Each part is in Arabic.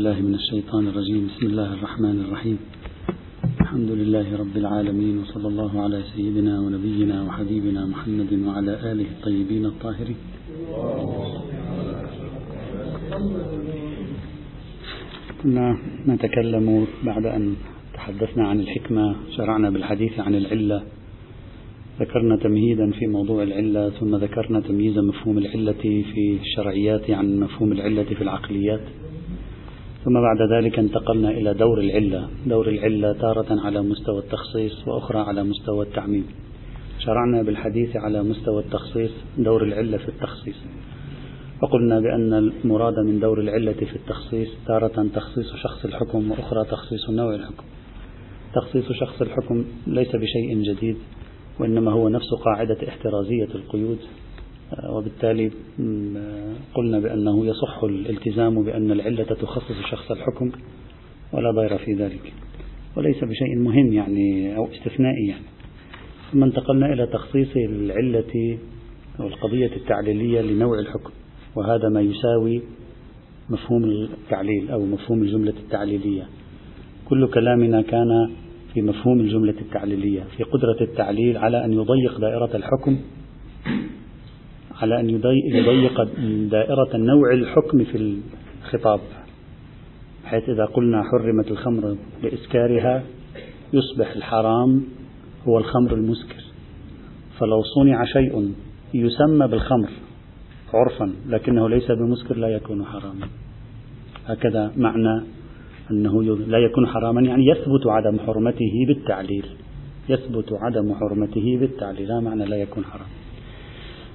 بالله من الشيطان الرجيم. بسم الله الرحمن الرحيم. الحمد لله رب العالمين وصلى الله على سيدنا ونبينا وحبيبنا محمد وعلى آله الطيبين الطاهرين. كنا نتكلم بعد أن تحدثنا عن الحكمة شرعنا بالحديث عن العلة. ذكرنا تمهيدا في موضوع العلة ثم ذكرنا تمييز مفهوم العلة في الشرعيات عن مفهوم العلة في العقليات. ثم بعد ذلك انتقلنا إلى دور العلة دور العلة تارة على مستوى التخصيص وأخرى على مستوى التعميم. شرعنا بالحديث على مستوى التخصيص دور العلة في التخصيص. وقلنا بأن المراد من دور العلة في التخصيص تارة تخصيص شخص الحكم وأخرى تخصيص نوع الحكم. تخصيص شخص الحكم ليس بشيء جديد وإنما هو نفس قاعدة احترازية القيود. وبالتالي قلنا بأنه يصح الالتزام بأن العلة تخصص شخص الحكم ولا ضير في ذلك. وليس بشيء مهم يعني أو استثنائي يعني. ثم انتقلنا إلى تخصيص العلة أو القضية التعليلية لنوع الحكم وهذا ما يساوي مفهوم التعليل أو مفهوم الجملة التعليلية. كل كلامنا كان في مفهوم الجملة التعليلية في قدرة التعليل على أن يضيق دائرة الحكم على أن يضيق دائرة نوع الحكم في الخطاب بحيث إذا قلنا حرمت الخمر لإسكارها يصبح الحرام هو الخمر المسكر. فلو صنع شيء يسمى بالخمر عرفا لكنه ليس بمسكر لا يكون حراما. هكذا معنى أنه لا يكون حراما يعني يثبت عدم حرمته بالتعليل. يثبت عدم حرمته بالتعليل لا معنى لا يكون حرام.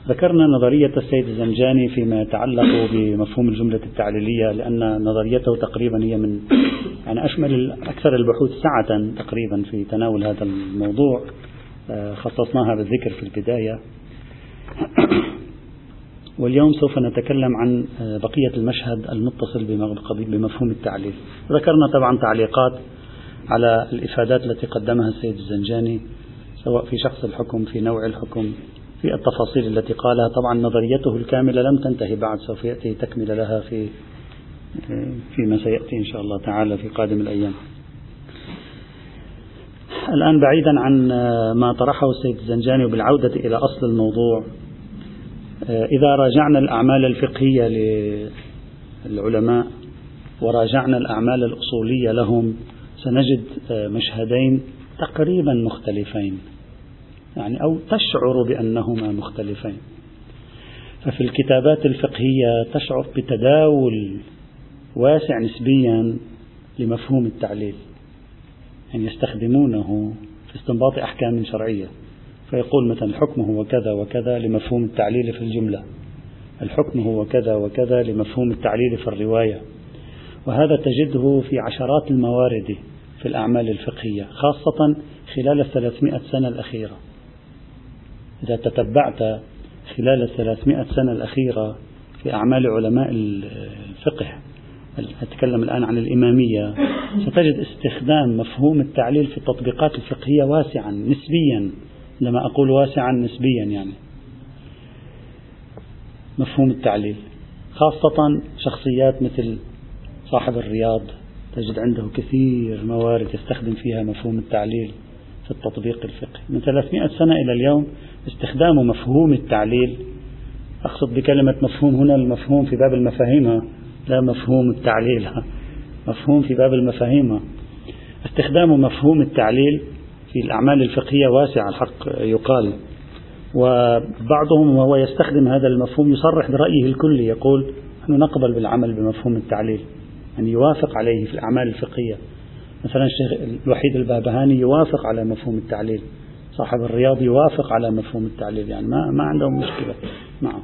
ذكرنا نظرية السيد الزنجاني فيما يتعلق بمفهوم الجملة التعليلية لأن نظريته تقريبا هي من يعني أشمل أكثر البحوث سعة تقريبا في تناول هذا الموضوع آه، خصصناها بالذكر في البداية. واليوم سوف نتكلم عن آه، بقية المشهد المتصل بمفهوم التعليل. ذكرنا طبعا تعليقات على الإفادات التي قدمها السيد الزنجاني سواء في شخص الحكم في نوع الحكم. في التفاصيل التي قالها. طبعا نظريته الكاملة لم تنتهي بعد سوف يأتي تكملة لها في فيما سيأتي إن شاء الله تعالى في قادم الأيام. الآن بعيدا عن ما طرحه السيد الزنجاني وبالعودة إلى أصل الموضوع. إذا راجعنا الأعمال الفقهية للعلماء وراجعنا الأعمال الأصولية لهم سنجد مشهدين تقريبا مختلفين. يعني أو تشعر بأنهما مختلفين. ففي الكتابات الفقهية تشعر بتداول واسع نسبيا لمفهوم التعليل يعني يستخدمونه في استنباط أحكام شرعية. فيقول مثلا الحكم هو كذا وكذا لمفهوم التعليل في الجملة. الحكم هو كذا وكذا لمفهوم التعليل في الرواية. وهذا تجده في عشرات الموارد في الأعمال الفقهية خاصة خلال الثلاثمائة سنة الأخيرة. إذا تتبعت خلال الثلاثمائة سنة الأخيرة في أعمال علماء الفقه أتكلم الآن عن الإمامية ستجد استخدام مفهوم التعليل في التطبيقات الفقهية واسعا نسبيا عندما أقول واسعا نسبيا يعني. مفهوم التعليل. خاصة شخصيات مثل صاحب الرياض تجد عنده كثير موارد يستخدم فيها مفهوم التعليل. في التطبيق الفقهي. من 300 سنة إلى اليوم استخدام مفهوم التعليل أقصد بكلمة مفهوم هنا المفهوم في باب المفاهيم لا مفهوم التعليل مفهوم في باب المفاهيم استخدام مفهوم التعليل في الأعمال الفقهية واسع الحق يقال. وبعضهم وهو يستخدم هذا المفهوم يصرح برأيه الكلي يقول نحن نقبل بالعمل بمفهوم التعليل يعني يوافق عليه في الأعمال الفقهية. مثلا الشيخ الوحيد البابهاني يوافق على مفهوم التعليل. صاحب الرياض يوافق على مفهوم التعليل. يعني ما, ما عندهم مشكلة معه.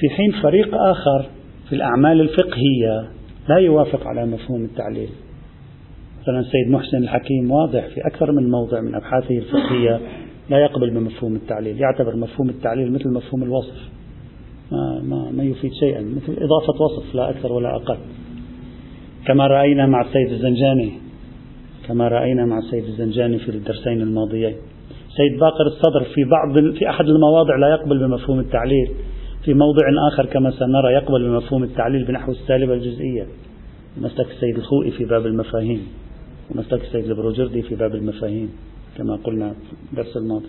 في حين فريق آخر في الأعمال الفقهية لا يوافق على مفهوم التعليل. مثلا السيد محسن الحكيم واضح في أكثر من موضع من أبحاثه الفقهية لا يقبل بمفهوم التعليل. يعتبر مفهوم التعليل مثل مفهوم الوصف. ما, ما, ما يفيد شيئا. مثل إضافة وصف لا أكثر ولا أقل. كما رأينا مع السيد الزنجاني كما رأينا مع السيد الزنجاني في الدرسين الماضيين. سيد باقر الصدر في بعض في أحد المواضع لا يقبل بمفهوم التعليل. في موضع آخر كما سنرى يقبل بمفهوم التعليل بنحو السالبة الجزئية. مسلك السيد الخوئي في باب المفاهيم. ومسلك السيد البروجردي في باب المفاهيم كما قلنا في الدرس الماضي.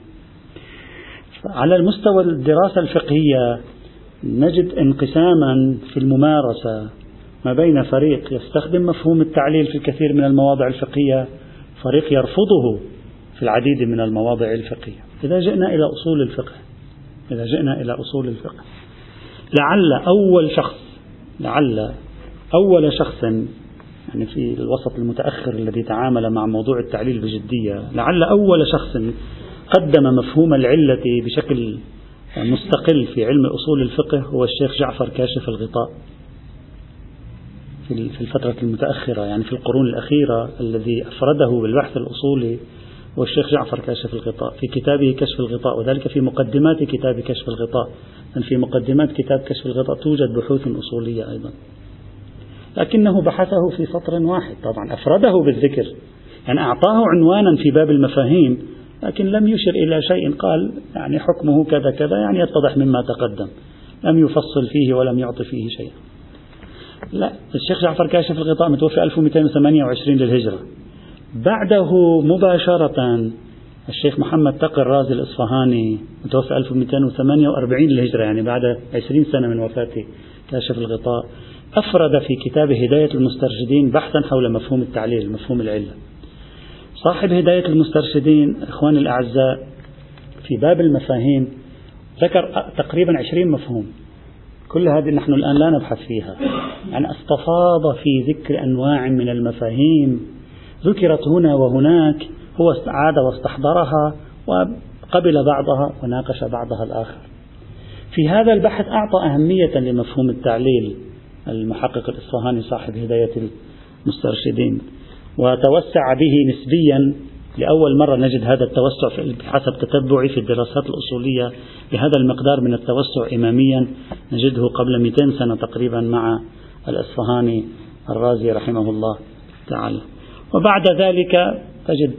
على المستوى الدراسة الفقهية نجد انقساما في الممارسة. ما بين فريق يستخدم مفهوم التعليل في الكثير من المواضع الفقهية فريق يرفضه في العديد من المواضع الفقهية. إذا جئنا إلى أصول الفقه إذا جئنا إلى أصول الفقه لعل أول شخص لعل أول شخص يعني في الوسط المتأخر الذي تعامل مع موضوع التعليل بجدية لعل أول شخص قدم مفهوم العلة بشكل مستقل في علم أصول الفقه هو الشيخ جعفر كاشف الغطاء. في الفترة المتأخرة يعني في القرون الأخيرة الذي أفرده بالبحث الأصولي هو الشيخ جعفر كاشف الغطاء في كتابه كشف الغطاء وذلك في مقدمات كتاب كشف الغطاء في مقدمات كتاب كشف الغطاء توجد بحوث أصولية أيضا. لكنه بحثه في سطر واحد طبعا أفرده بالذكر يعني أعطاه عنوانا في باب المفاهيم لكن لم يشر إلى شيء قال يعني حكمه كذا كذا يعني يتضح مما تقدم لم يفصل فيه ولم يعطي فيه شيئا. لا الشيخ جعفر كاشف الغطاء متوفي 1228 للهجرة. بعده مباشرة الشيخ محمد تقي الرازي الإصفهاني متوفى 1248 للهجرة يعني بعد 20 سنة من وفاته كاشف الغطاء. أفرد في كتابه هداية المسترشدين بحثا حول مفهوم التعليل مفهوم العلة. صاحب هداية المسترشدين إخواني الأعزاء في باب المفاهيم ذكر تقريبا عشرين مفهوم. كل هذه نحن الآن لا نبحث فيها. يعني أستفاض في ذكر أنواع من المفاهيم. ذكرت هنا وهناك هو عاد واستحضرها وقبل بعضها وناقش بعضها الآخر. في هذا البحث أعطى أهمية لمفهوم التعليل المحقق الإصفهاني صاحب هداية المسترشدين وتوسع به نسبيا لأول مرة نجد هذا التوسع بحسب تتبعي في الدراسات الأصولية بهذا المقدار من التوسع إماميا نجده قبل 200 سنة تقريبا مع الأصفهاني الرازي رحمه الله تعالى. وبعد ذلك تجد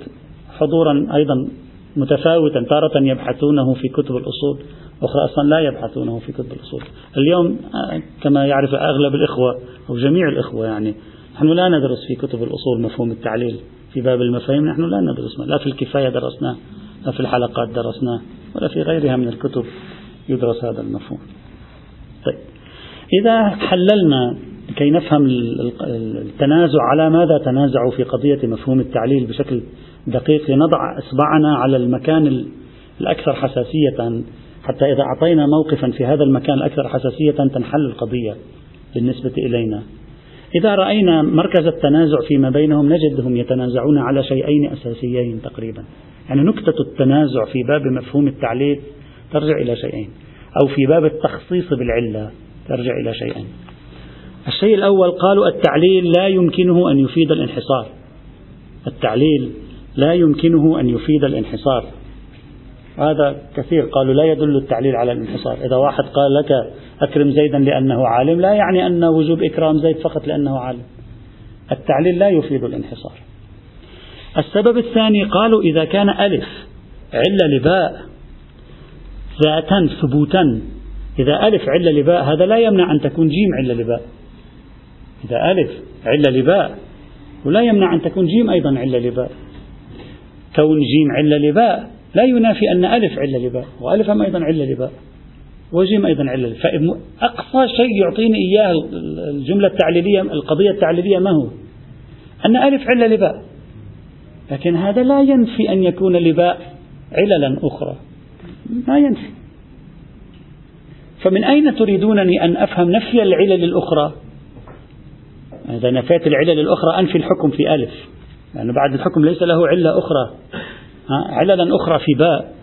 حضورا أيضا متفاوتا تارة يبحثونه في كتب الأصول أخرى أصلا لا يبحثونه في كتب الأصول. اليوم كما يعرف أغلب الإخوة أو جميع الإخوة يعني نحن لا ندرس في كتب الأصول مفهوم التعليل. في باب المفاهيم نحن لا ندرس لا في الكفاية درسناه لا في الحلقات درسناه ولا في غيرها من الكتب يدرس هذا المفهوم. طيب. إذا حللنا لكي نفهم التنازع على ماذا تنازعوا في قضية مفهوم التعليل بشكل دقيق لنضع إصبعنا على المكان الأكثر حساسية حتى إذا أعطينا موقفا في هذا المكان الأكثر حساسية تنحل القضية بالنسبة إلينا. إذا رأينا مركز التنازع فيما بينهم نجدهم يتنازعون على شيئين أساسيين تقريبا. يعني نكتة التنازع في باب مفهوم التعليل ترجع إلى شيئين أو في باب التخصيص بالعلة ترجع إلى شيئين. الشيء الأول قالوا التعليل لا يمكنه أن يفيد الانحصار. التعليل لا يمكنه أن يفيد الانحصار. هذا كثير قالوا لا يدل التعليل على الانحصار. إذا واحد قال لك أكرم زيدا لأنه عالم لا يعني أن وجوب إكرام زيد فقط لأنه عالم. التعليل لا يفيد الانحصار. السبب الثاني قالوا إذا كان ألف علة لباء ذاتا ثبوتا إذا ألف علة لباء هذا لا يمنع أن تكون جيم علة لباء. إذا ألف علة لباء ولا يمنع أن تكون جيم أيضا علة لباء. كون جيم علة لباء لا ينافي أن ألف علة لباء وألف أيضا علة لباء. وجيم أيضا علة فأقصى شيء يعطيني إياه الجملة التعليلية القضية التعليلية ما هو؟ أن ألف علة لباء. لكن هذا لا ينفي أن يكون لباء عللا أخرى. ما ينفي. فمن أين تريدونني أن أفهم نفي العلل الأخرى؟ إذا نفيت العلل الأخرى أنفي الحكم في ألف. لأنه بعد الحكم ليس له علة أخرى. عللا أخرى في باء.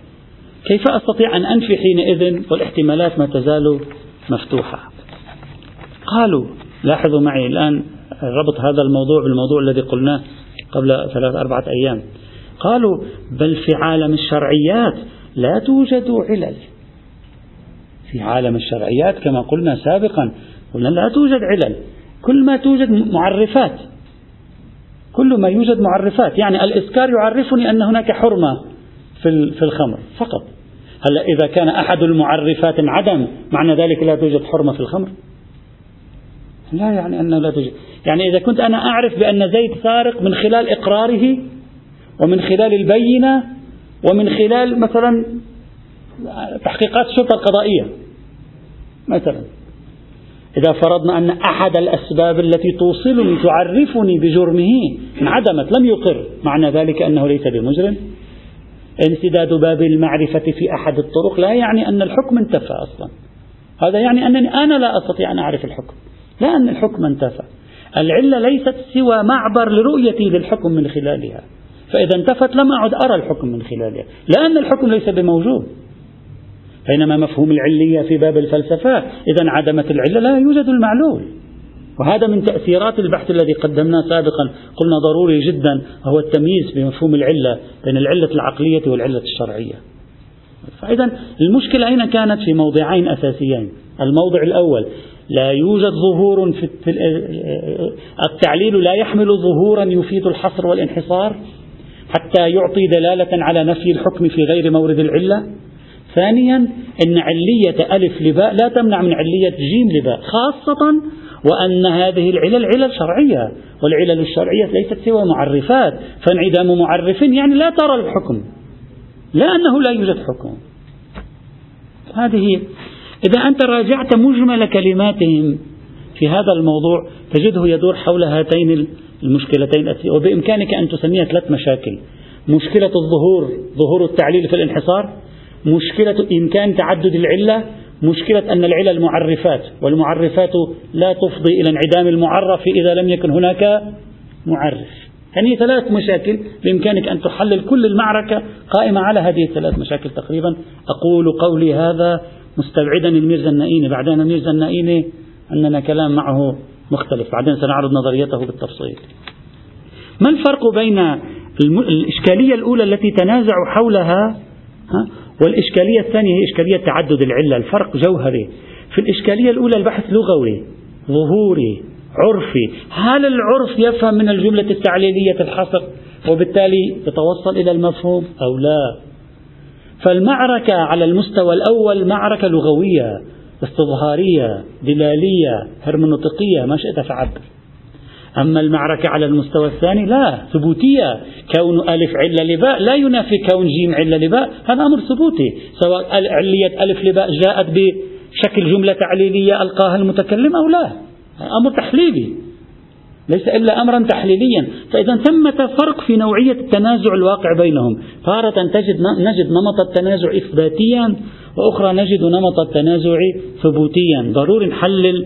كيف أستطيع أن أنفي حينئذ والاحتمالات ما تزال مفتوحة؟ قالوا لاحظوا معي الآن ربط هذا الموضوع بالموضوع الذي قلناه قبل ثلاث أربعة أيام. قالوا بل في عالم الشرعيات لا توجد علل. في عالم الشرعيات كما قلنا سابقا قلنا لا توجد علل. كل ما توجد معرفات. كل ما يوجد معرفات. يعني الإسكار يعرفني أن هناك حرمة في الخمر فقط. هلا إذا كان أحد المعرفات عدم معنى ذلك لا توجد حرمة في الخمر. لا يعني أنه لا توجد. يعني إذا كنت أنا أعرف بأن زيد سارق من خلال إقراره ومن خلال البينة ومن خلال مثلا تحقيقات الشرطة القضائية مثلا. إذا فرضنا أن أحد الأسباب التي توصلني تعرفني بجرمه انعدمت لم يقر معنى ذلك أنه ليس بمجرم. انسداد باب المعرفة في أحد الطرق لا يعني أن الحكم انتفى أصلا. هذا يعني أنني أنا لا أستطيع أن أعرف الحكم. لا أن الحكم انتفى. العلة ليست سوى معبر لرؤيتي للحكم من خلالها. فإذا انتفت لم أعد أرى الحكم من خلالها. لأن الحكم ليس بموجود. بينما مفهوم العلية في باب الفلسفة. إذا انعدمت العلة لا يوجد المعلول. وهذا من تأثيرات البحث الذي قدمناه سابقا. قلنا ضروري جدا هو التمييز بمفهوم العلة بين العلة العقلية والعلة الشرعية. فإذا المشكلة أين كانت؟ في موضعين أساسيين. الموضع الأول لا يوجد ظهور في التعليل لا يحمل ظهورا يفيد الحصر والانحصار حتى يعطي دلالة على نفي الحكم في غير مورد العلة. ثانيا أن علية ألف لباء لا تمنع من علية جيم لباء خاصة وأن هذه العلل علل شرعية والعلل الشرعية ليست سوى معرفات فانعدام معرف يعني لا ترى الحكم لا أنه لا يوجد حكم. هذه إذا أنت راجعت مجمل كلماتهم في هذا الموضوع تجده يدور حول هاتين المشكلتين وبإمكانك أن تسميها ثلاث مشاكل. مشكلة الظهور ظهور التعليل في الانحصار مشكلة إمكان تعدد العلة مشكلة أن العلل معرفات والمعرفات لا تفضي إلى انعدام المعرف إذا لم يكن هناك معرف. يعني ثلاث مشاكل بإمكانك أن تحلل كل المعركة قائمة على هذه الثلاث مشاكل تقريبا. أقول قولي هذا مستبعدا الميرزا النائيني بعدين الميرزا النائيني عندنا كلام معه مختلف. بعدين سنعرض نظريته بالتفصيل. ما الفرق بين الإشكالية الأولى التي تنازعوا حولها؟ والإشكالية الثانية هي إشكالية تعدد العلة الفرق جوهري. في الإشكالية الأولى البحث لغوي ظهوري عرفي. هل العرف يفهم من الجملة التعليلية الحصر وبالتالي يتوصل إلى المفهوم أو لا؟ فالمعركة على المستوى الأول معركة لغوية استظهارية دلالية هرمنوطقية ما شئت فعبر. أما المعركة على المستوى الثاني لا ثبوتية. كون ألف علة لباء لا ينافي كون جيم علة لباء هذا أمر ثبوتي. سواء علية ألف لباء جاءت بشكل جملة تعليلية ألقاها المتكلم أو لا. أمر تحليلي. ليس إلا أمرا تحليليا. فإذا ثمة فرق في نوعية التنازع الواقع بينهم. تارة تجد نجد نمط التنازع إثباتيا وأخرى نجد نمط التنازع ثبوتيا. ضروري نحلل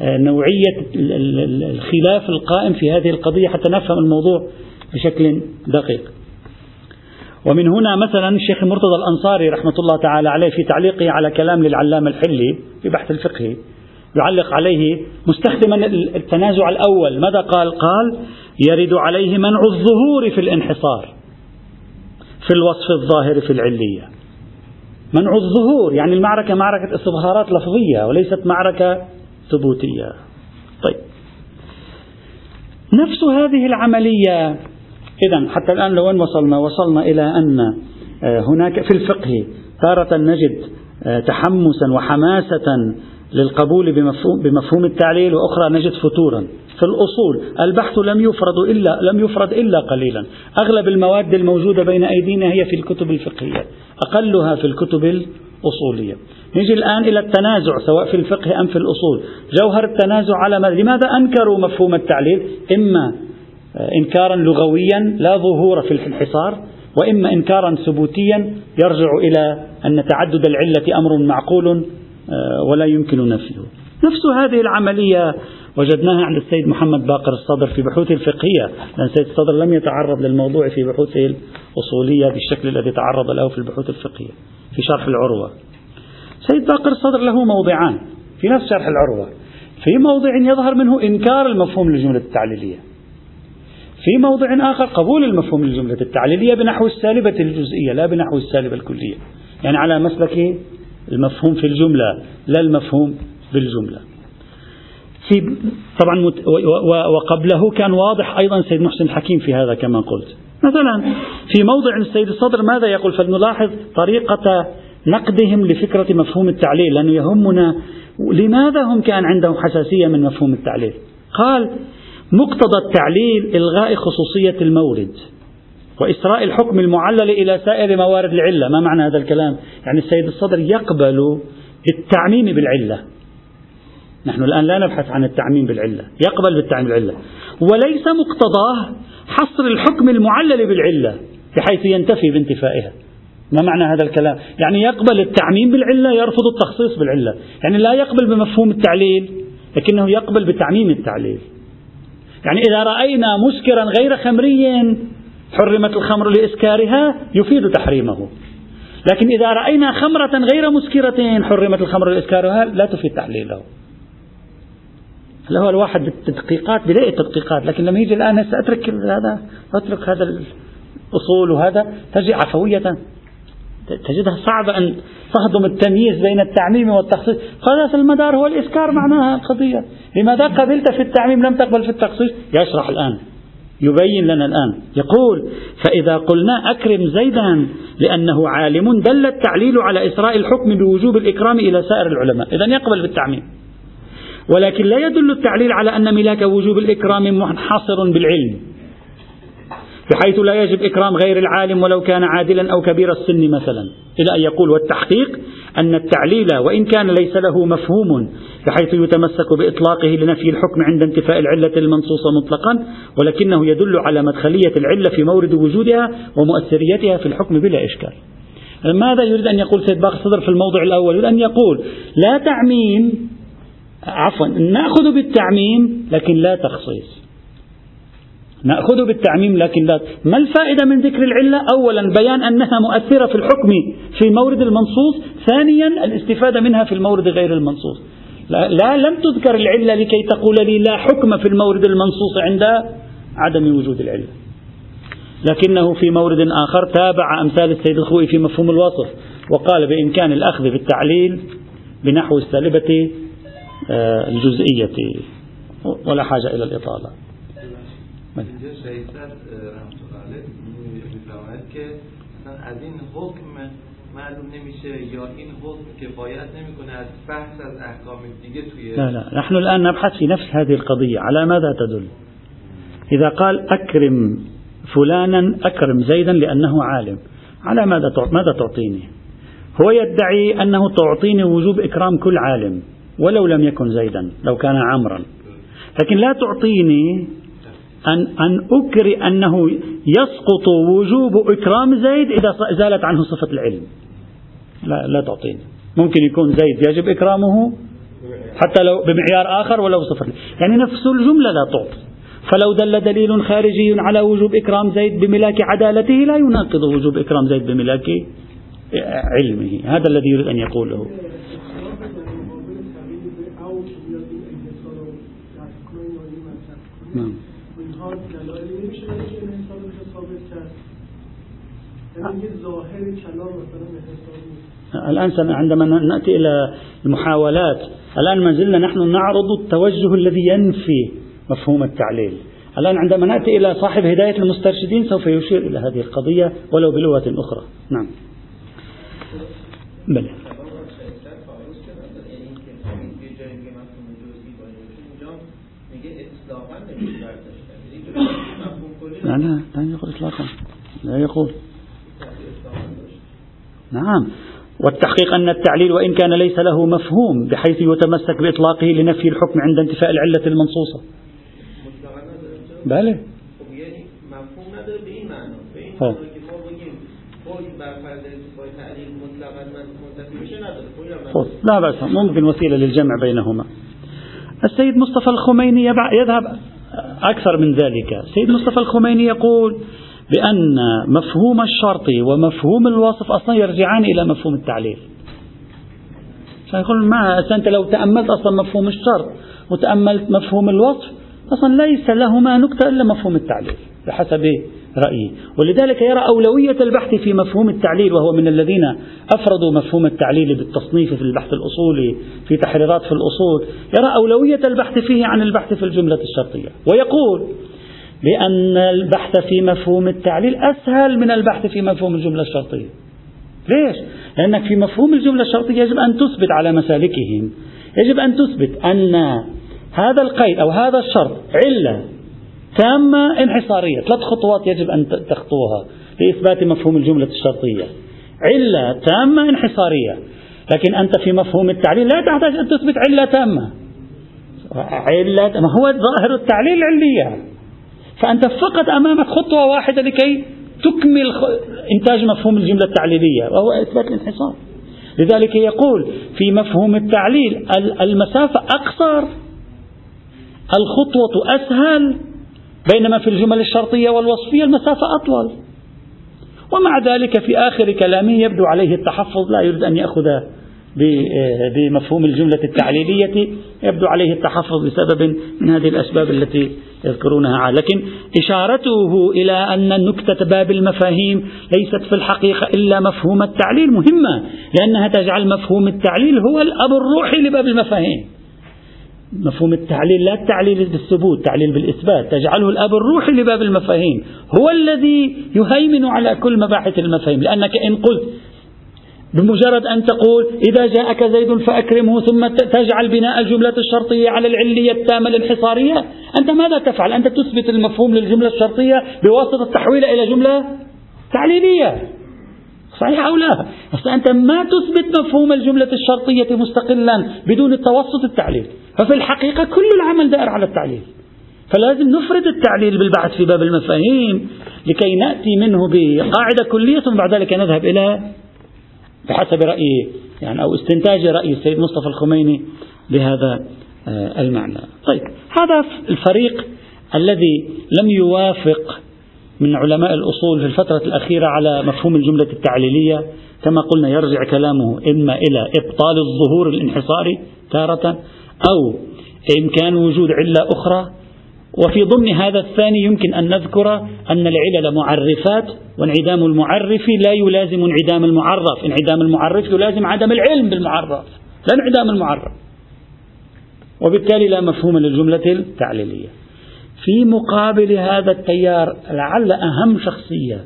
نوعية الخلاف القائم في هذه القضية حتى نفهم الموضوع بشكل دقيق. ومن هنا مثلا الشيخ مرتضى الأنصاري رحمة الله تعالى عليه في تعليقه على كلام للعلامة الحلي في بحث الفقه يعلق عليه مستخدما التنازع الأول. ماذا قال؟ قال يرد عليه منع الظهور في الانحصار في الوصف الظاهر في العلية. منع الظهور يعني المعركة معركة استظهارات لفظية وليست معركة ثبوتية طيب. نفس هذه العملية إذا حتى الآن لوين وصلنا وصلنا إلى أن آه، هناك في الفقه تارة نجد آه، تحمسا وحماسة للقبول بمفهوم, بمفهوم التعليل وأخرى نجد فتورا. في الأصول البحث لم يفرض إلا لم يفرض إلا قليلا. أغلب المواد الموجودة بين أيدينا هي في الكتب الفقهية أقلها في الكتب الأصولية. نجي الآن إلى التنازع سواء في الفقه أم في الأصول. جوهر التنازع على ماذا؟ لماذا أنكروا مفهوم التعليل؟ إما إنكارا لغويا لا ظهور في الانحصار وإما إنكارا ثبوتيا يرجع إلى أن تعدد العلة أمر معقول آه، ولا يمكن نفيه. نفس هذه العملية وجدناها عند السيد محمد باقر الصدر في بحوثه الفقهية. لأن السيد الصدر لم يتعرض للموضوع في بحوثه الأصولية بالشكل الذي تعرض له في البحوث الفقهية في شرح العروة. سيد باقر الصدر له موضعان في نفس شرح العروة. في موضع يظهر منه إنكار المفهوم للجملة التعليلية. في موضع آخر قبول المفهوم للجملة التعليلية بنحو السالبة الجزئية لا بنحو السالبة الكلية. يعني على مسلك المفهوم في الجملة لا المفهوم بالجملة. في طبعا وقبله كان واضح أيضا سيد محسن الحكيم في هذا كما قلت. مثلا في موضع السيد الصدر ماذا يقول؟ فلنلاحظ طريقة نقدهم لفكرة مفهوم التعليل لأنه يهمنا لماذا هم كان عندهم حساسية من مفهوم التعليل. قال مقتضى التعليل إلغاء خصوصية المورد وإسراء الحكم المعلل إلى سائر موارد العلة. ما معنى هذا الكلام؟ يعني السيد الصدر يقبل التعميم بالعلة. نحن الآن لا نبحث عن التعميم بالعلة يقبل بالتعميم بالعلة. وليس مقتضاه حصر الحكم المعلل بالعلة بحيث ينتفي بانتفائها. ما معنى هذا الكلام؟ يعني يقبل التعميم بالعلة يرفض التخصيص بالعلة. يعني لا يقبل بمفهوم التعليل لكنه يقبل بتعميم التعليل. يعني إذا رأينا مسكرا غير خمري حرمت الخمر لإسكارها يفيد تحريمه. لكن إذا رأينا خمرة غير مسكرة حرمت الخمر لإسكارها لا تفيد تحليله. هلا هو الواحد بالتدقيقات بلاقي التدقيقات لكن لما يجي الآن هسه أترك هذا أترك هذا الأصول وهذا تجي عفوية. تجدها صعبة أن تهضم التمييز بين التعميم والتخصيص. قال المدار هو الإسكار معناها القضية لماذا قبلت في التعميم لم تقبل في التخصيص؟ يشرح الآن يبين لنا الآن. يقول فإذا قلنا أكرم زيدا لأنه عالم دل التعليل على إسراء الحكم بوجوب الإكرام إلى سائر العلماء. إذا يقبل بالتعميم ولكن لا يدل التعليل على أن ملاك وجوب الإكرام منحصر بالعلم. بحيث لا يجب إكرام غير العالم ولو كان عادلا أو كبير السن مثلا. إلى أن يقول والتحقيق أن التعليل وإن كان ليس له مفهوم بحيث يتمسك بإطلاقه لنفي الحكم عند انتفاء العلة المنصوصة مطلقا ولكنه يدل على مدخلية العلة في مورد وجودها ومؤثريتها في الحكم بلا إشكال. ماذا يريد أن يقول سيد باقر الصدر في الموضع الأول؟ يريد أن يقول لا تعميم عفوا نأخذ بالتعميم لكن لا تخصيص. نأخذ بالتعميم لكن لا. ما الفائدة من ذكر العلة؟ أولا بيان أنها مؤثرة في الحكم في مورد المنصوص. ثانيا الاستفادة منها في المورد غير المنصوص. لا, لا لم تذكر العلة لكي تقول لي لا حكم في المورد المنصوص عند عدم وجود العلة. لكنه في مورد آخر تابع أمثال السيد الخوي في مفهوم الوصف وقال بإمكان الأخذ بالتعليل بنحو السالبة آه، الجزئية. ولا حاجة إلى الإطالة. اینجا شهیدت رحمت الله میفرماید که از این حکم معلوم نمیشه یا این حکم کفایت نمیکنه از بحث از احکام دیگه توی لا لا. نحن الآن نبحث في نفس هذه القضية. على ماذا تدل؟ إذا قال أكرم فلانا أكرم زيدا لأنه عالم. على ماذا ماذا تعطيني؟ هو يدعي أنه تعطيني وجوب إكرام كل عالم ولو لم يكن زيدا لو كان عمرا. لكن لا تعطيني أن أن أكري أنه يسقط وجوب إكرام زيد إذا زالت عنه صفة العلم. لا, لا تعطيني ممكن يكون زيد يجب إكرامه حتى لو بمعيار آخر ولو صفة يعني نفس الجملة لا تعطي. فلو دل دليل خارجي على وجوب إكرام زيد بملاك عدالته لا يناقض وجوب إكرام زيد بملاك علمه. هذا الذي يريد أن يقوله. نعم. الآن عندما نأتي إلى المحاولات الآن ما زلنا نحن نعرض التوجه الذي ينفي مفهوم التعليل. الآن عندما نأتي إلى صاحب هداية المسترشدين سوف يشير إلى هذه القضية ولو بلغة أخرى. نعم. بلى. لا لا لا يقول إطلاقا. لا يقول. نعم. والتحقيق أن التعليل وإن كان ليس له مفهوم بحيث يتمسك بإطلاقه لنفي الحكم عند انتفاء العلة المنصوصة. بله لا بأس ممكن وسيلة للجمع بينهما. السيد مصطفى الخميني يذهب أكثر من ذلك. السيد مصطفى الخميني يقول بأن مفهوم الشرط ومفهوم الوصف أصلا يرجعان إلى مفهوم التعليل. فيقول ما أنت لو تأملت أصلا مفهوم الشرط وتأملت مفهوم الوصف أصلا ليس لهما نكتة إلا مفهوم التعليل بحسب رأيي. ولذلك يرى أولوية البحث في مفهوم التعليل وهو من الذين أفردوا مفهوم التعليل بالتصنيف في البحث الأصولي في تحريرات في الأصول. يرى أولوية البحث فيه عن البحث في الجملة الشرطية. ويقول بأن البحث في مفهوم التعليل أسهل من البحث في مفهوم الجملة الشرطية. ليش؟ لأنك في مفهوم الجملة الشرطية يجب أن تثبت على مسالكهم. يجب أن تثبت أن هذا القيد أو هذا الشرط علة تامة انحصارية. ثلاث خطوات يجب أن تخطوها لإثبات مفهوم الجملة الشرطية. علة تامة انحصارية. لكن أنت في مفهوم التعليل لا تحتاج أن تثبت علة تامة. علة ما هو ظاهر التعليل علية فأنت فقط أمامك خطوة واحدة لكي تكمل إنتاج مفهوم الجملة التعليلية وهو إثبات الانحصار. لذلك يقول في مفهوم التعليل المسافة أقصر الخطوة أسهل بينما في الجمل الشرطية والوصفية المسافة أطول. ومع ذلك في آخر كلامه يبدو عليه التحفظ لا يريد أن يأخذ بمفهوم الجملة التعليلية يبدو عليه التحفظ بسبب من هذه الأسباب التي يذكرونها. لكن إشارته إلى أن نكتة باب المفاهيم ليست في الحقيقة إلا مفهوم التعليل مهمة لأنها تجعل مفهوم التعليل هو الأب الروحي لباب المفاهيم. مفهوم التعليل لا التعليل بالثبوت تعليل بالإثبات تجعله الأب الروحي لباب المفاهيم هو الذي يهيمن على كل مباحث المفاهيم لأنك إن قلت بمجرد أن تقول إذا جاءك زيد فأكرمه ثم تجعل بناء الجملة الشرطية على العلية التامة الانحصارية أنت ماذا تفعل؟ أنت تثبت المفهوم للجملة الشرطية بواسطة تحويلها إلى جملة تعليلية. صحيح أو لا؟ بس أنت ما تثبت مفهوم الجملة الشرطية مستقلا بدون التوسط التعليل. ففي الحقيقة كل العمل دائر على التعليل. فلازم نفرد التعليل بالبحث في باب المفاهيم لكي نأتي منه بقاعدة كلية ثم بعد ذلك نذهب إلى بحسب رأي يعني أو استنتاج رأي السيد مصطفى الخميني بهذا آه، المعنى. طيب هذا الفريق الذي لم يوافق من علماء الأصول في الفترة الأخيرة على مفهوم الجملة التعليلية كما قلنا يرجع كلامه إما إلى إبطال الظهور الانحصاري تارة أو إمكان وجود علة أخرى وفي ضمن هذا الثاني يمكن أن نذكر أن العلل معرفات وانعدام المعرف لا يلازم انعدام المعرف. انعدام المعرف يلازم عدم العلم بالمعرف لا انعدام المعرف. وبالتالي لا مفهوم للجملة التعليلية. في مقابل هذا التيار لعل أهم شخصية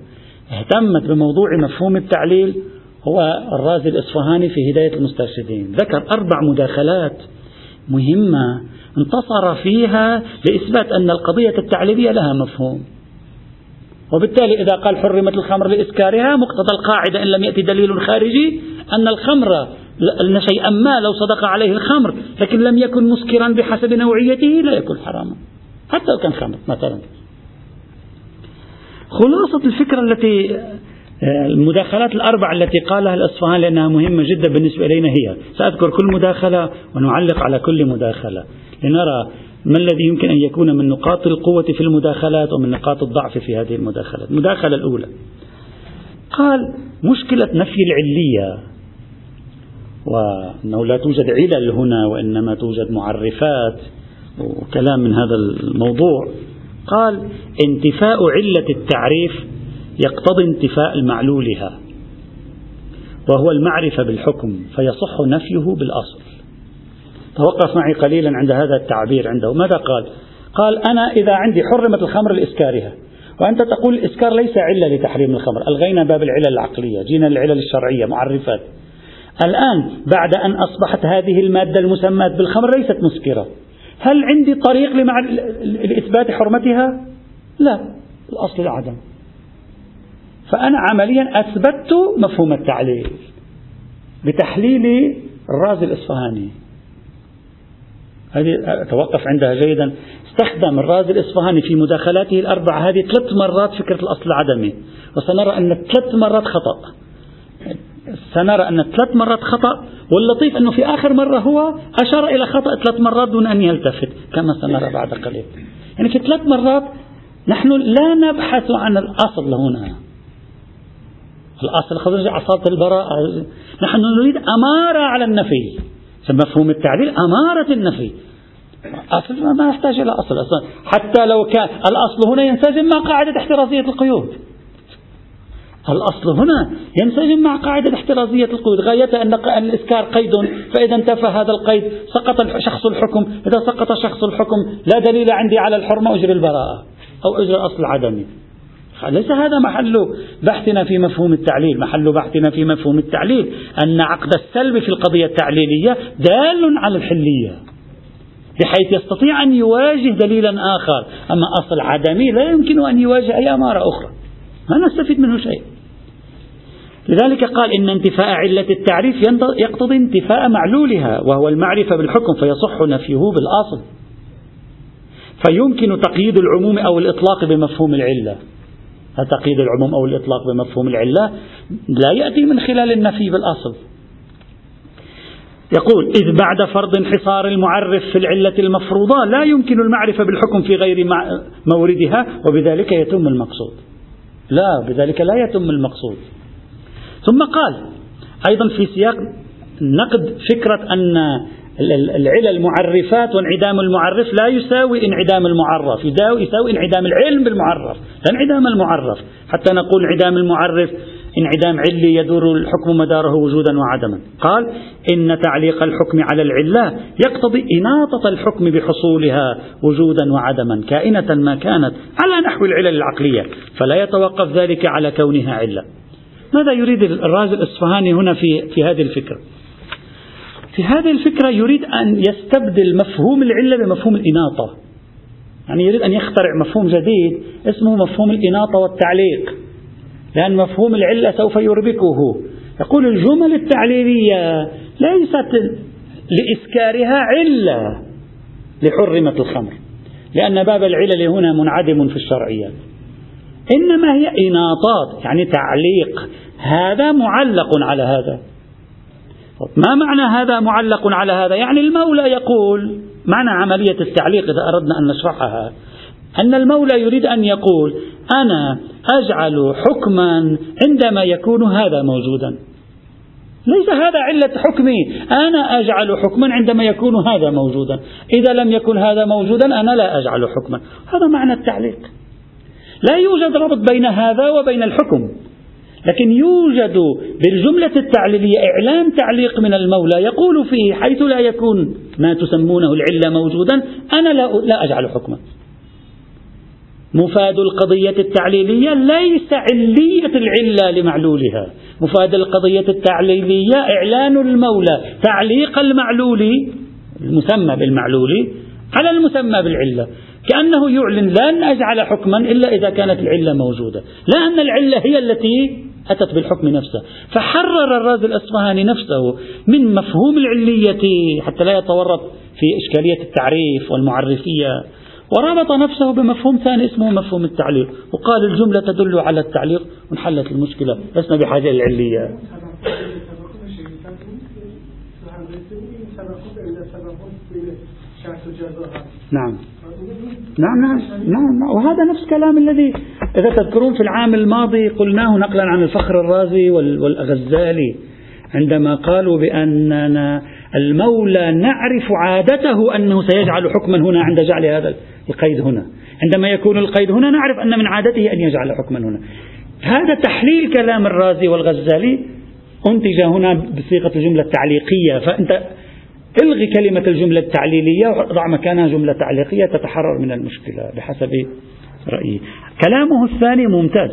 اهتمت بموضوع مفهوم التعليل هو الرازي الإصفهاني في هداية المسترشدين. ذكر أربع مداخلات مهمة انتصر فيها لإثبات أن القضية التعليلية لها مفهوم. وبالتالي إذا قال حرمت الخمر لإسكارها مقتضى القاعدة إن لم يأتي دليل خارجي أن الخمر أن شيئا ما لو صدق عليه الخمر لكن لم يكن مسكرا بحسب نوعيته لا يكون حراما. حتى لو كان خمر مثلا. خلاصة الفكرة التي المداخلات الأربع التي قالها الأصفهان لأنها مهمة جدا بالنسبة إلينا هي. سأذكر كل مداخلة ونعلق على كل مداخلة. لنرى ما الذي يمكن أن يكون من نقاط القوة في المداخلات ومن نقاط الضعف في هذه المداخلات. المداخلة الأولى. قال مشكلة نفي العلية وأنه لا توجد علل هنا وإنما توجد معرفات وكلام من هذا الموضوع. قال انتفاء علة التعريف يقتضي انتفاء المعلولها وهو المعرفة بالحكم فيصح نفيه بالأصل. توقف معي قليلا عند هذا التعبير عنده. ماذا قال؟ قال أنا إذا عندي حرمت الخمر لإسكارها وأنت تقول الإسكار ليس علة لتحريم الخمر. ألغينا باب العلل العقلية جينا للعلل الشرعية معرفات. الآن بعد أن أصبحت هذه المادة المسماة بالخمر ليست مسكرة. هل عندي طريق لإثبات حرمتها؟ لا الأصل العدم فأنا عمليا أثبتت مفهوم التعليل بتحليل الرازي الإصفهاني. هذه أتوقف عندها جيدا. استخدم الرازي الإصفهاني في مداخلاته الأربعة. هذه ثلاث مرات فكرة الأصل العدمي. وسنرى أن ثلاث مرات خطأ. سنرى أن ثلاث مرات خطأ واللطيف أنه في آخر مرة هو أشار إلى خطأ ثلاث مرات دون أن يلتفت كما سنرى بعد قليل. يعني في ثلاث مرات نحن لا نبحث عن الأصل هنا. الأصل خرج عصابة البراءة. نحن نريد أمارة على النفي. مفهوم التعديل؟ أمارة النفي. أصل ما يحتاج إلى أصل أصلا. حتى لو كان الأصل هنا ينسجم مع قاعدة احترازية القيود. الأصل هنا ينسجم مع قاعدة احترازية القيود. غاية أن الإسكار قيد. فإذا انتفى هذا القيد سقط شخص الحكم. إذا سقط شخص الحكم لا دليل عندي على الحرمة أجري البراءة أو أجري الأصل العدمي. ليس هذا محل بحثنا في مفهوم التعليل. محل بحثنا في مفهوم التعليل. أن عقد السلب في القضية التعليلية دال على الحلية بحيث يستطيع أن يواجه دليلا آخر. أما أصل عدمي لا يمكن أن يواجه أي أمارة أخرى. ما نستفيد منه شيء. لذلك قال إن انتفاء علة التعريف يقتضي انتفاء معلولها وهو المعرفة بالحكم فيصح نفيه بالأصل. فيمكن تقييد العموم أو الإطلاق بمفهوم العلة. تقييد العموم أو الإطلاق بمفهوم العلة؟ لا يأتي من خلال النفي بالأصل. يقول إذ بعد فرض انحصار المعرف في العلة المفروضة لا يمكن المعرفة بالحكم في غير موردها وبذلك يتم المقصود. لا بذلك لا يتم المقصود. ثم قال أيضا في سياق نقد فكرة أن العلل معرفات وانعدام المعرف لا يساوي انعدام المعرف يساوي انعدام العلم بالمعرف لا انعدام المعرف. حتى نقول انعدام المعرف انعدام علي يدور الحكم مداره وجودا وعدما. قال إن تعليق الحكم على العلة يقتضي إناطة الحكم بحصولها وجودا وعدما كائنة ما كانت على نحو العلل العقلية فلا يتوقف ذلك على كونها علة. ماذا يريد الرازي الإصفهاني هنا في, في هذه الفكرة؟ في هذه الفكرة يريد أن يستبدل مفهوم العلة بمفهوم الإناطة. يعني يريد أن يخترع مفهوم جديد اسمه مفهوم الإناطة والتعليق. لأن مفهوم العلة سوف يربكه. يقول الجمل التعليلية ليست لإسكارها علة لحرمة الخمر. لأن باب العلل هنا منعدم في الشرعيات. إنما هي إناطات يعني تعليق. هذا معلق على هذا. ما معنى هذا معلق على هذا؟ يعني المولى يقول معنى عملية التعليق إذا أردنا أن نشرحها أن المولى يريد أن يقول أنا أجعل حكما عندما يكون هذا موجودا. ليس هذا علة حكمي. أنا أجعل حكما عندما يكون هذا موجودا. إذا لم يكن هذا موجودا أنا لا أجعل حكما. هذا معنى التعليق. لا يوجد ربط بين هذا وبين الحكم. لكن يوجد بالجملة التعليلية إعلان تعليق من المولى يقول فيه حيث لا يكون ما تسمونه العلة موجودا أنا لا, لا أجعل حكما. مفاد القضية التعليلية ليس علية العلة لمعلولها. مفاد القضية التعليلية إعلان المولى تعليق المعلول المسمى بالمعلول على المسمى بالعلة. كأنه يعلن لن أجعل حكما إلا إذا كانت العلة موجودة. لا أن العلة هي التي أتت بالحكم نفسه. فحرر الرازي الأصفهاني نفسه من مفهوم العلية حتى لا يتورط في إشكالية التعريف والمعرفية وربط نفسه بمفهوم ثاني اسمه مفهوم التعليق وقال الجملة تدل على التعليق وانحلت المشكلة. لسنا بحاجة للعلية نعم. نعم نعم نعم وهذا نفس الكلام الذي إذا تذكرون في العام الماضي قلناه نقلا عن الفخر الرازي والغزالي عندما قالوا بأننا المولى نعرف عادته أنه سيجعل حكما هنا عند جعل هذا القيد هنا. عندما يكون القيد هنا نعرف أن من عادته أن يجعل حكما هنا. هذا تحليل كلام الرازي والغزالي أنتج هنا بصيغة الجملة التعليقية فأنت الغي كلمة الجملة التعليلية وضع مكانها جملة تعليقية تتحرر من المشكلة بحسب رأيي. كلامه الثاني ممتاز.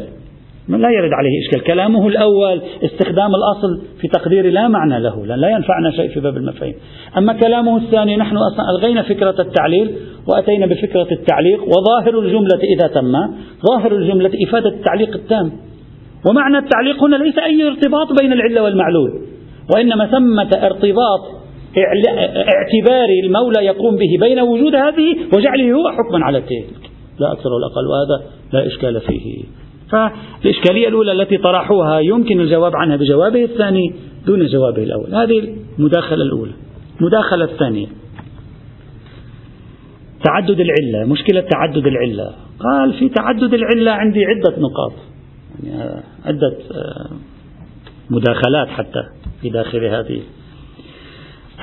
لا يرد عليه إشكال. كلامه الأول استخدام الأصل في تقدير لا معنى له لأن لا ينفعنا شيء في باب المفاهيم. أما كلامه الثاني نحن أصلا ألغينا فكرة التعليل وأتينا بفكرة التعليق وظاهر الجملة إذا تم ظاهر الجملة إفادة التعليق التام. ومعنى التعليق هنا ليس أي ارتباط بين العلة والمعلول وإنما ثمة ارتباط اعتباري المولى يقوم به بين وجود هذه وجعله هو حكما على تلك. لا أكثر ولا أقل وهذا لا إشكال فيه. فالإشكالية الأولى التي طرحوها يمكن الجواب عنها بجوابه الثاني دون جوابه الأول. هذه المداخلة الأولى. المداخلة الثانية. تعدد العلة مشكلة تعدد العلة. قال في تعدد العلة عندي عدة نقاط. يعني عدة آه، مداخلات حتى في داخل هذه.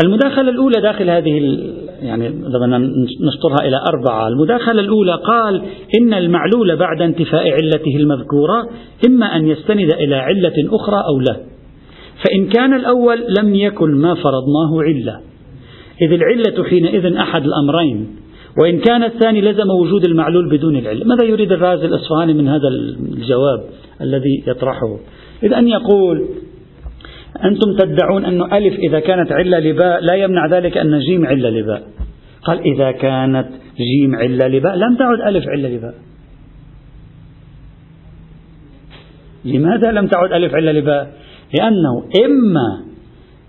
المداخلة الأولى داخل هذه يعني بدنا نشطرها إلى أربعة. المداخلة الأولى قال إن المعلول بعد انتفاء علته المذكورة إما أن يستند إلى علة أخرى أو لا. فإن كان الأول لم يكن ما فرضناه علة. إذ العلة حينئذ أحد الأمرين. وإن كان الثاني لزم وجود المعلول بدون العلة. ماذا يريد الرازي الأصفهاني من هذا الجواب الذي يطرحه؟ إذ أن يقول أنتم تدعون أن ألف إذا كانت علة لباء لا يمنع ذلك أن جيم علة لباء. قال إذا كانت جيم علة لباء لم تعد ألف علة لباء. لماذا لم تعد ألف علة لباء؟ لأنه إما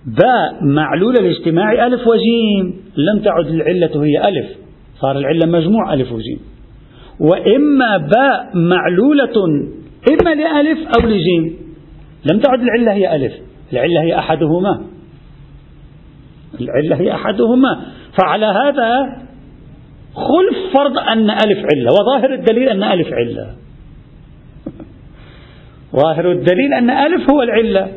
باء معلول الاجتماع ألف وجيم لم تعد العلة هي ألف صار العلة مجموع ألف وجيم. وإما باء معلولة إما لألف أو لجيم لم تعد العلة هي ألف. العلة هي أحدهما. العلة هي أحدهما. فعلى هذا خلف فرض أن ألف علة وظاهر الدليل أن ألف علة. ظاهر الدليل أن ألف هو العلة.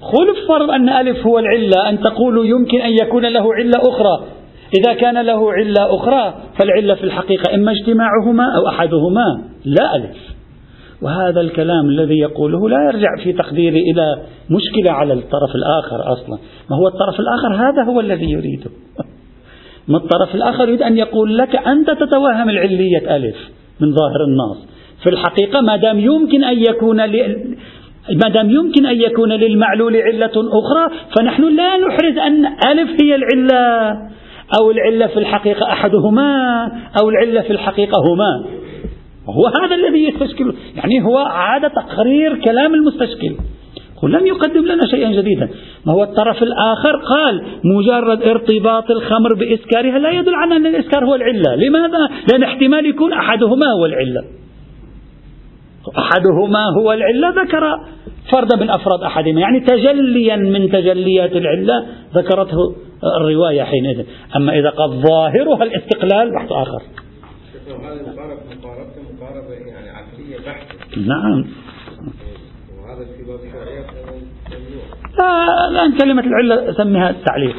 خلف فرض أن ألف هو العلة أن تقولوا يمكن أن يكون له علة أخرى. إذا كان له علة أخرى فالعلة في الحقيقة إما اجتماعهما أو أحدهما. لا ألف. وهذا الكلام الذي يقوله لا يرجع في تقديري إلى مشكلة على الطرف الآخر أصلا. ما هو الطرف الآخر؟ هذا هو الذي يريده. ما الطرف الآخر يريد أن يقول لك أنت تتوهم العلية ألف من ظاهر النص. في الحقيقة ما دام يمكن أن يكون ما دام يمكن أن يكون للمعلول علة أخرى فنحن لا نحرز أن ألف هي العلة أو العلة في الحقيقة أحدهما أو العلة في الحقيقة هما. هو هذا الذي يستشكل. يعني هو عاد تقرير كلام المستشكل. لم يقدم لنا شيئا جديدا. ما هو الطرف الآخر؟ قال مجرد ارتباط الخمر بإسكارها لا يدل على أن الإسكار هو العلة. لماذا؟ لأن احتمال يكون أحدهما هو العلة. أحدهما هو العلة ذكر فرد من أفراد أحدهما. يعني تجليا من تجليات العلة ذكرته الرواية حينئذ. أما إذا قد ظاهرها الاستقلال بحث آخر. يعني عقلية بحثة نعم. وهذا في باب لا الآن كلمة العلة سميها التعليق.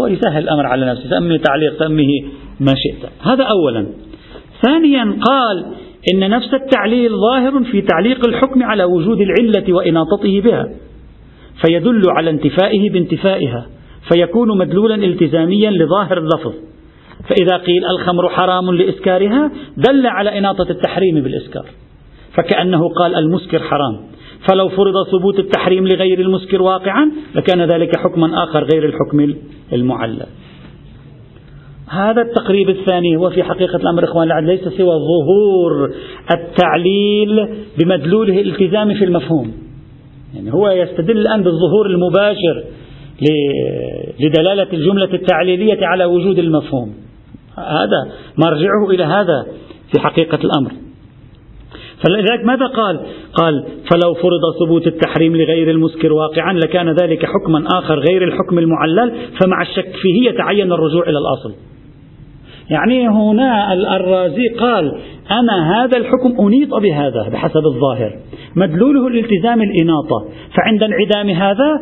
هو يسهل الأمر على نفسه. سميه تعليق سميه ما شئت. هذا أولا. ثانيا قال إن نفس التعليل ظاهر في تعليق الحكم على وجود العلة وإناطته بها فيدل على انتفائه بانتفائها فيكون مدلولا التزاميا لظاهر اللفظ. فإذا قيل الخمر حرام لإسكارها دل على إناطة التحريم بالإسكار. فكأنه قال المسكر حرام. فلو فرض ثبوت التحريم لغير المسكر واقعا لكان ذلك حكما آخر غير الحكم المعلل. هذا التقريب الثاني هو في حقيقة الأمر إخوان العدل ليس سوى ظهور التعليل بمدلوله الالتزامي في المفهوم. يعني هو يستدل الآن بالظهور المباشر لدلالة الجملة التعليلية على وجود المفهوم. هذا مرجعه إلى هذا في حقيقة الأمر. فلذلك ماذا قال؟ قال فلو فرض ثبوت التحريم لغير المسكر واقعا لكان ذلك حكما آخر غير الحكم المعلل فمع الشك فيه يتعين الرجوع إلى الأصل. يعني هنا الرازي قال أنا هذا الحكم أنيط بهذا بحسب الظاهر. مدلوله الالتزام الإناطة فعند انعدام هذا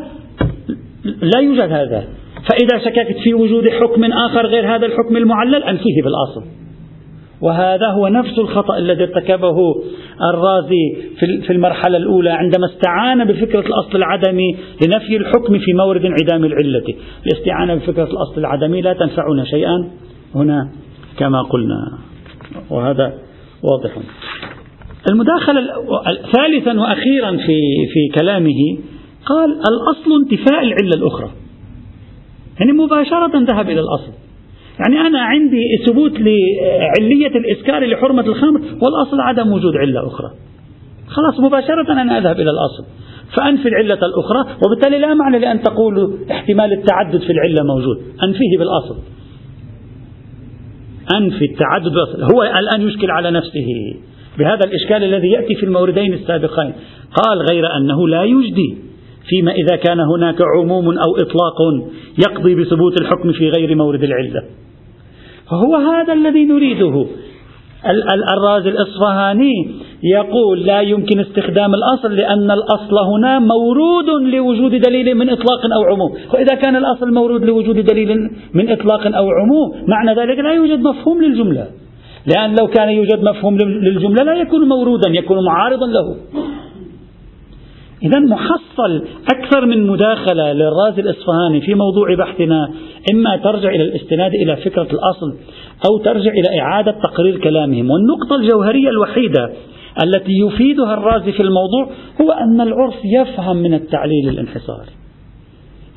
لا يوجد هذا. فإذا شككت في وجود حكم آخر غير هذا الحكم المعلل أنفيه بالأصل وهذا هو نفس الخطأ الذي ارتكبه الرازي في المرحلة الأولى عندما استعان بفكرة الأصل العدمي لنفي الحكم في مورد انعدام العلة. الاستعانة بفكرة الأصل العدمي لا تنفعنا شيئا هنا كما قلنا. وهذا واضح. المداخلة ثالثا وأخيرا في في كلامه قال الأصل انتفاء العلة الأخرى. يعني مباشرة ذهب إلى الأصل. يعني أنا عندي ثبوت لعلية الإسكار لحرمة الخمر والأصل عدم وجود علة أخرى. خلاص مباشرة أنا أذهب إلى الأصل. فأنفي العلة الأخرى وبالتالي لا معنى لأن تقول احتمال التعدد في العلة موجود. أنفيه بالأصل. أنفي التعدد بالأصل. هو الآن يشكل على نفسه. بهذا الإشكال الذي يأتي في الموردين السابقين. قال غير أنه لا يجدي. فيما إذا كان هناك عموم أو إطلاق يقضي بثبوت الحكم في غير مورد العلة. فهو هذا الذي نريده. الرازي الإصفهاني يقول لا يمكن استخدام الأصل لأن الأصل هنا مورود لوجود دليل من إطلاق أو عموم. وإذا كان الأصل مورود لوجود دليل من إطلاق أو عموم معنى ذلك لا يوجد مفهوم للجملة. لأن لو كان يوجد مفهوم للجملة لا يكون مورودا يكون معارضا له. إذا محصل أكثر من مداخلة للرازي الإصفهاني في موضوع بحثنا إما ترجع إلى الاستناد إلى فكرة الأصل أو ترجع إلى إعادة تقرير كلامهم. والنقطة الجوهرية الوحيدة التي يفيدها الرازي في الموضوع هو أن العرف يفهم من التعليل الانحصاري.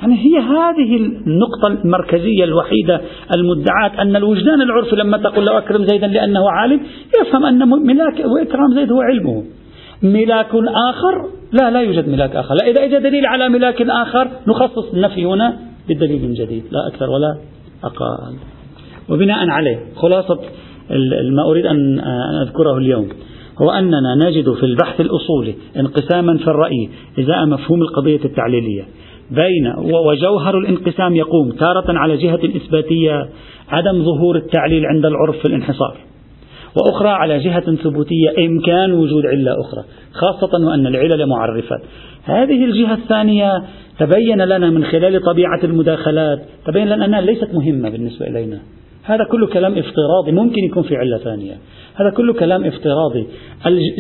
يعني هي هذه النقطة المركزية الوحيدة المدعاة أن الوجدان العرفي لما تقول له أكرم زيدا لأنه عالم يفهم أن ملاك وإكرام زيد هو علمه. ملاك آخر لا لا يوجد ملاك آخر. لا إذا إذا دليل على ملاك آخر نخصص النفي هنا بدليل جديد لا أكثر ولا أقل. وبناء عليه خلاصة ما أريد أن أذكره اليوم هو أننا نجد في البحث الأصولي انقساما في الرأي إزاء مفهوم القضية التعليلية بين وجوهر الانقسام يقوم تارة على جهة إثباتية عدم ظهور التعليل عند العرف في الانحصار. وأخرى على جهة ثبوتية إمكان وجود علة أخرى خاصة وأن العلل معرفات. هذه الجهة الثانية تبين لنا من خلال طبيعة المداخلات تبين لنا أنها ليست مهمة بالنسبة إلينا. هذا كله كلام افتراضي ممكن يكون في علة ثانية. هذا كله كلام افتراضي.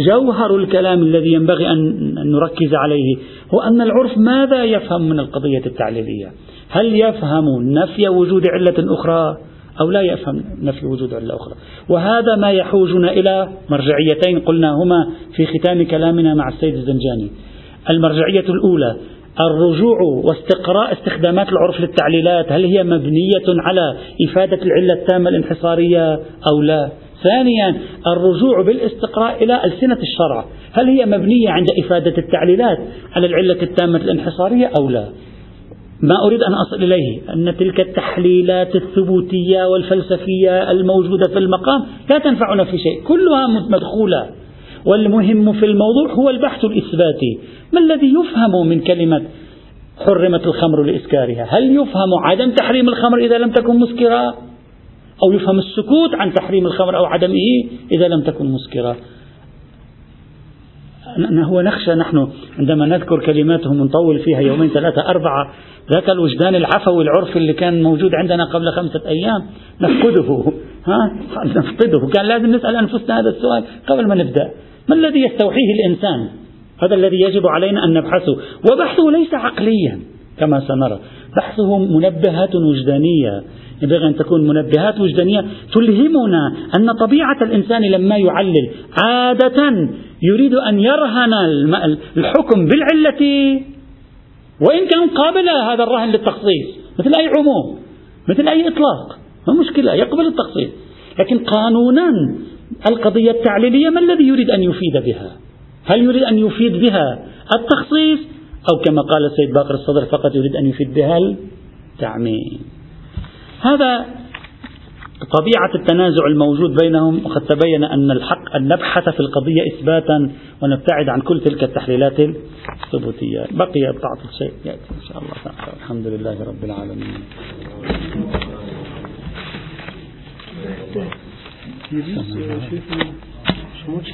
جوهر الكلام الذي ينبغي أن نركز عليه هو أن العرف ماذا يفهم من القضية التعليلية؟ هل يفهم نفي وجود علة أخرى؟ أو لا يفهم نفي وجود علة أخرى وهذا ما يحوجنا إلى مرجعيتين قلناهما في ختام كلامنا مع السيد الزنجاني. المرجعية الأولى الرجوع واستقراء استخدامات العرف للتعليلات هل هي مبنية على إفادة العلة التامة الانحصارية أو لا؟ ثانيا الرجوع بالاستقراء إلى ألسنة الشرع هل هي مبنية عند إفادة التعليلات على العلة التامة الانحصارية أو لا؟ ما أريد أن أصل إليه أن تلك التحليلات الثبوتية والفلسفية الموجودة في المقام لا تنفعنا في شيء كلها مدخولة. والمهم في الموضوع هو البحث الإثباتي. ما الذي يفهم من كلمة حرمت الخمر لإسكارها؟ هل يفهم عدم تحريم الخمر إذا لم تكن مسكرة أو يفهم السكوت عن تحريم الخمر أو عدمه إذا لم تكن مسكرة هو نخشى نحن عندما نذكر كلماتهم ونطول فيها يومين ثلاثة أربعة ذاك الوجدان العفوي العرفي اللي كان موجود عندنا قبل خمسة أيام نفقده. ها؟ نفقده. كان لازم نسأل أنفسنا هذا السؤال قبل ما نبدأ. ما الذي يستوحيه الإنسان؟ هذا الذي يجب علينا أن نبحثه. وبحثه ليس عقليا كما سنرى. بحثه منبهات وجدانية. ينبغي أن تكون منبهات وجدانية تلهمنا أن طبيعة الإنسان لما يعلل عادة يريد أن يرهن الحكم بالعلة وإن كان قابل هذا الرهن للتخصيص مثل أي عموم مثل أي إطلاق ما مشكلة يقبل التخصيص. لكن قانونا القضية التعليلية ما الذي يريد أن يفيد بها؟ هل يريد أن يفيد بها التخصيص؟ أو كما قال السيد باقر الصدر فقط يريد أن يفيد بها التعميم. هذا طبيعة التنازع الموجود بينهم وقد تبين أن الحق أن نبحث في القضية إثباتا ونبتعد عن كل تلك التحليلات الثبوتية. بقي بعض الشيء يأتي إن شاء الله تعالى. الحمد لله رب العالمين.